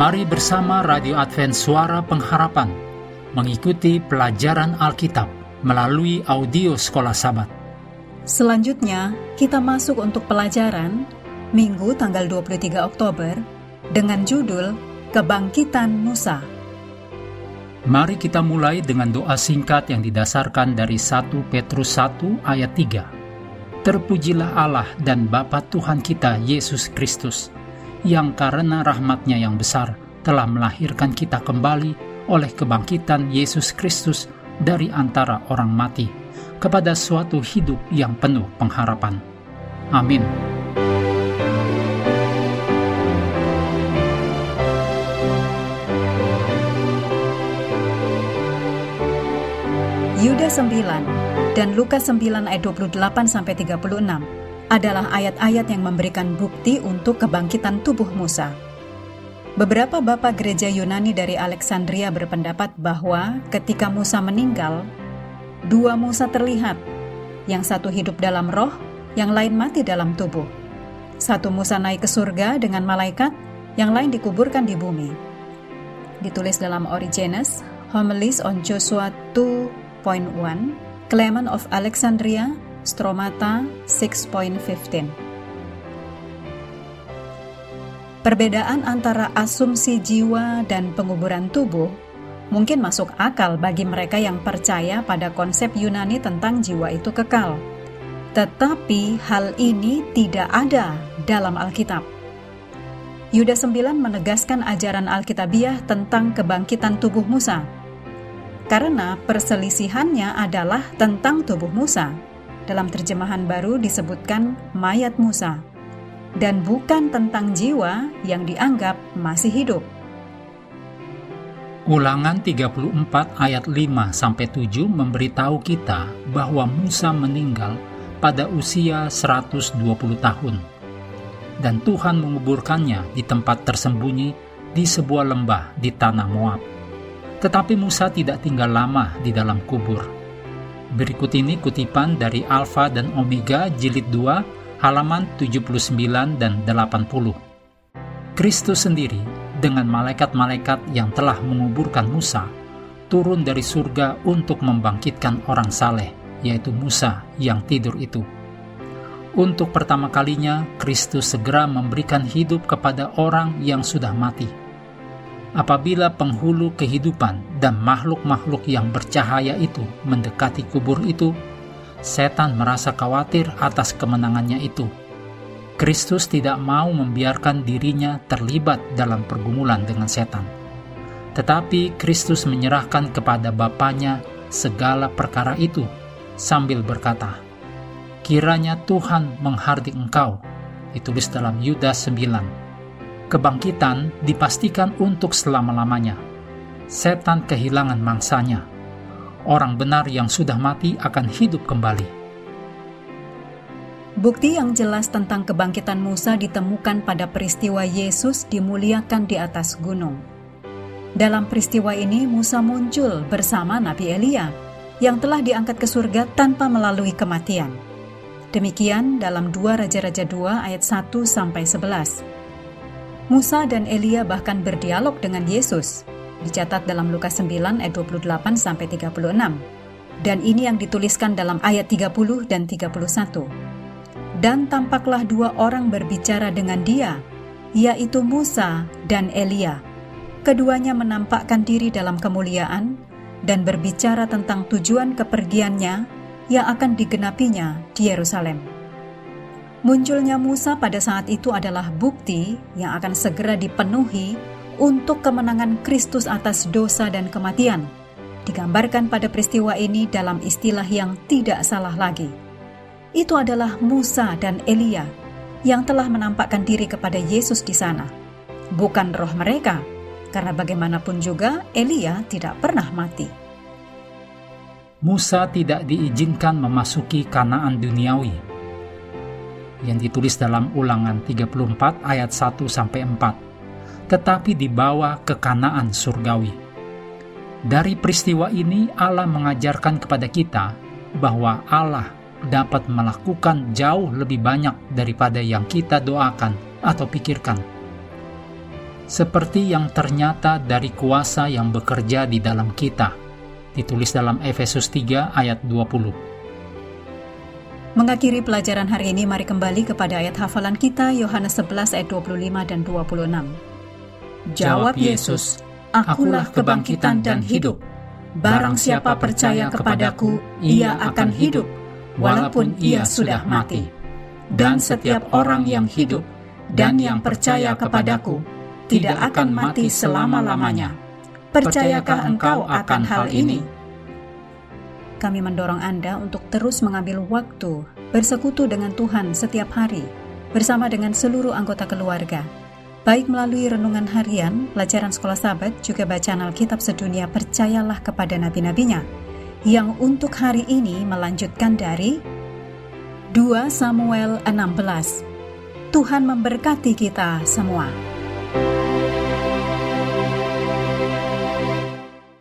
Mari bersama Radio Advent Suara Pengharapan mengikuti pelajaran Alkitab melalui audio Sekolah Sabat. Selanjutnya, kita masuk untuk pelajaran Minggu tanggal 23 Oktober dengan judul Kebangkitan Musa. Mari kita mulai dengan doa singkat yang didasarkan dari 1 Petrus 1 ayat 3. Terpujilah Allah dan Bapa Tuhan kita Yesus Kristus, yang karena rahmatnya yang besar telah melahirkan kita kembali oleh kebangkitan Yesus Kristus dari antara orang mati kepada suatu hidup yang penuh pengharapan. Amin. Yuda 9 dan Lukas 9 ayat 28 sampai 36 adalah ayat-ayat yang memberikan bukti untuk kebangkitan tubuh Musa. Beberapa bapak gereja Yunani dari Alexandria berpendapat bahwa ketika Musa meninggal, dua Musa terlihat, yang satu hidup dalam roh, yang lain mati dalam tubuh. Satu Musa naik ke surga dengan malaikat, yang lain dikuburkan di bumi. Ditulis dalam Origenes, Homilies on Joshua 2.1, Clement of Alexandria, Stromata 6.15 Perbedaan antara asumsi jiwa dan penguburan tubuh mungkin masuk akal bagi mereka yang percaya pada konsep Yunani tentang jiwa itu kekal. Tetapi hal ini tidak ada dalam Alkitab. Yuda 9 menegaskan ajaran Alkitabiah tentang kebangkitan tubuh Musa. Karena perselisihannya adalah tentang tubuh Musa dalam terjemahan baru disebutkan mayat Musa dan bukan tentang jiwa yang dianggap masih hidup. Ulangan 34 ayat 5 sampai 7 memberitahu kita bahwa Musa meninggal pada usia 120 tahun dan Tuhan menguburkannya di tempat tersembunyi di sebuah lembah di tanah Moab. Tetapi Musa tidak tinggal lama di dalam kubur Berikut ini kutipan dari Alfa dan Omega jilid 2 halaman 79 dan 80. Kristus sendiri dengan malaikat-malaikat yang telah menguburkan Musa turun dari surga untuk membangkitkan orang saleh, yaitu Musa yang tidur itu. Untuk pertama kalinya, Kristus segera memberikan hidup kepada orang yang sudah mati apabila penghulu kehidupan dan makhluk-makhluk yang bercahaya itu mendekati kubur itu, setan merasa khawatir atas kemenangannya itu. Kristus tidak mau membiarkan dirinya terlibat dalam pergumulan dengan setan. Tetapi Kristus menyerahkan kepada Bapaknya segala perkara itu sambil berkata, Kiranya Tuhan menghardik engkau, ditulis dalam Yudas 9 kebangkitan dipastikan untuk selama-lamanya. Setan kehilangan mangsanya. Orang benar yang sudah mati akan hidup kembali. Bukti yang jelas tentang kebangkitan Musa ditemukan pada peristiwa Yesus dimuliakan di atas gunung. Dalam peristiwa ini, Musa muncul bersama Nabi Elia yang telah diangkat ke surga tanpa melalui kematian. Demikian dalam 2 Raja-Raja 2 ayat 1 sampai 11. Musa dan Elia bahkan berdialog dengan Yesus. Dicatat dalam Lukas 9 ayat 28 sampai 36. Dan ini yang dituliskan dalam ayat 30 dan 31. Dan tampaklah dua orang berbicara dengan dia, yaitu Musa dan Elia. Keduanya menampakkan diri dalam kemuliaan dan berbicara tentang tujuan kepergiannya yang akan digenapinya di Yerusalem. Munculnya Musa pada saat itu adalah bukti yang akan segera dipenuhi untuk kemenangan Kristus atas dosa dan kematian. Digambarkan pada peristiwa ini dalam istilah yang tidak salah lagi. Itu adalah Musa dan Elia yang telah menampakkan diri kepada Yesus di sana, bukan roh mereka, karena bagaimanapun juga Elia tidak pernah mati. Musa tidak diizinkan memasuki Kanaan duniawi yang ditulis dalam Ulangan 34 ayat 1 sampai 4, tetapi dibawa ke Kanaan surgawi. Dari peristiwa ini Allah mengajarkan kepada kita bahwa Allah dapat melakukan jauh lebih banyak daripada yang kita doakan atau pikirkan. seperti yang ternyata dari kuasa yang bekerja di dalam kita. Ditulis dalam Efesus 3 ayat 20. Mengakhiri pelajaran hari ini, mari kembali kepada ayat hafalan kita, Yohanes 11 ayat 25 dan 26. Jawab Yesus, Akulah kebangkitan dan hidup. Barang siapa percaya kepadaku, ia akan hidup, walaupun ia sudah mati. Dan setiap orang yang hidup dan yang percaya kepadaku, tidak akan mati selama-lamanya. Percayakah engkau akan hal ini? Kami mendorong Anda untuk terus mengambil waktu bersekutu dengan Tuhan setiap hari bersama dengan seluruh anggota keluarga. Baik melalui renungan harian, pelajaran sekolah sahabat, juga bacaan Alkitab sedunia percayalah kepada nabi-nabinya, yang untuk hari ini melanjutkan dari 2 Samuel 16. Tuhan memberkati kita semua.